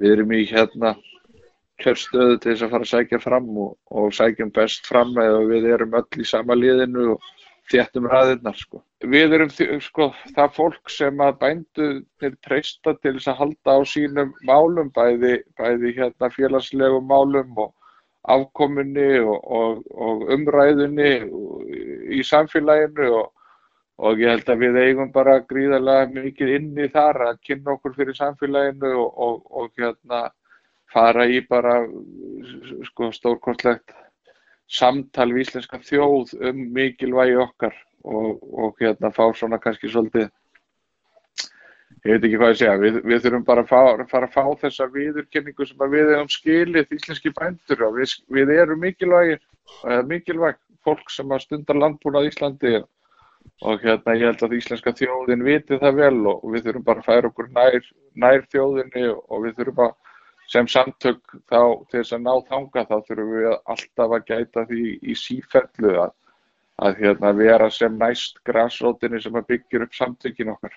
við erum í hérna kjörstöðu til þess að fara að sækja fram og, og sækjum best fram eða við erum öll í sama liðinu og þéttum ræðirnar sko. Við erum sko, það fólk sem að bændu til treysta til þess að halda á sínum málum, bæði, bæði hérna félagslegum málum og afkominni og, og, og umræðunni í samfélaginu og, og ég held að við eigum bara gríðarlega mikið inni þar að kynna okkur fyrir samfélaginu og hérna fara í bara sko stórkortlegt samtal við íslenska þjóð um mikilvægi okkar og, og hérna fá svona kannski svolítið ég veit ekki hvað ég segja, við, við þurfum bara að fara, fara að fá þessa viðurkenningu sem við hefum skilið íslenski bændur og við, við erum mikilvægir, mikilvæg fólk sem að stundar landbúnað Íslandi og hérna ég held að íslenska þjóðin viti það vel og við þurfum bara að færa okkur nær, nær þjóðinni og við þurfum að sem samtök þá til þess að ná þanga þá þurfum við alltaf að gæta því í síferðlu að, að hérna, vera sem næst græsrótinni sem að byggjur upp samtökin okkar.